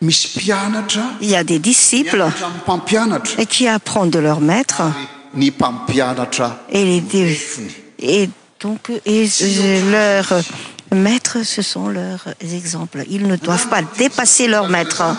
il ya des disciples e qi apprendent de leur maîtree donc leurs maîtres ce sont leurs exemples ils ne doivent pas dépasser leur maîtrece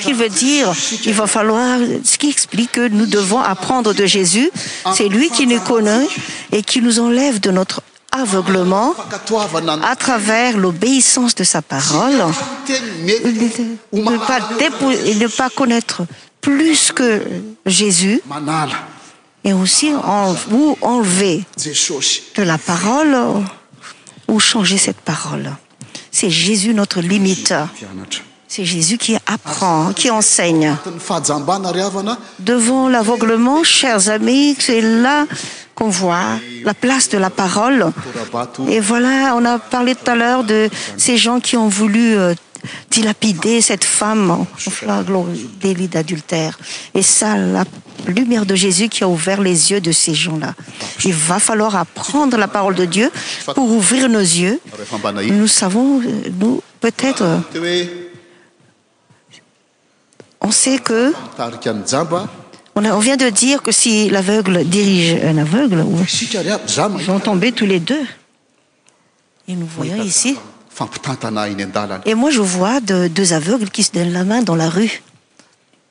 quil veut dire il va falloir ce qui explique que nous devons apprendre de jésus c'est lui qui nous connaît et qui nous enlève de notre aveuglement à travers l'obéissance de sa parole ne pas connaître plus que jésus et aussi ou enlever de la parole ou changer cette parole c'est jésus notre limite c'est jésus qui apprend qui enseigne devant l'aveuglement chers amis c'est là qu'on voit la place de la parole et voilà on a parlé tout à l'heure de ces gens qui ont voulu euh, dilapider cette femme laglo dvid adultère et c'est la lumière de jésus qui a ouvert les yeux de ces gens là il va falloir apprendre la parole de dieu pour ouvrir nos yeux nous savons euh, nous peut-être euh, on vien de dire que si l'aveugle dirige un aveuglemosne moi je vois dedeux aveugles qui se donnent la main dans la ue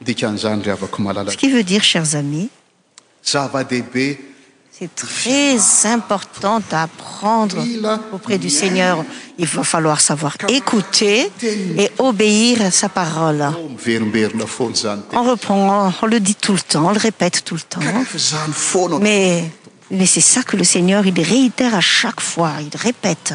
manqui veut dire chers amis est très important d'apprendre auprès du seigneur il va falloir savoir écouter et obéir à sa parole on reprend on le dit tout le temps on le répète tout le tempsmais c'est ça que le seigneur il réitère à chaque fois il répète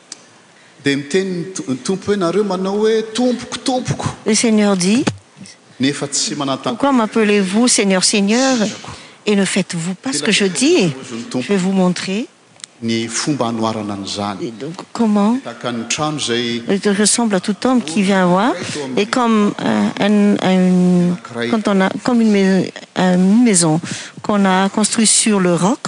mitentompo e nareo manao oe tompoko tompoko le seigneur dit y pourquoi m'appelez-vous seigneur seigneur et ne faites-vous pas ce que je dis jevais vous montrer o ressemble à tout homme qui vient voir et ommacomme euh, euh, une maison qu'on a construit sur le roc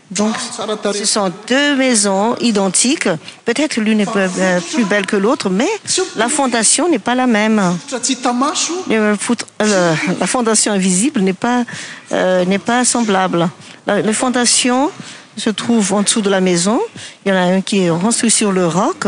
Ah, ce sont deux maisons idtiques peut-être l'un es euh, plus belle que lutre mais la fndtion nes pas la même euh, euh, la fondtion invisible nest pas semblable le fndtion setrouve en dessous de la maison i y a un qui est construit sur le roc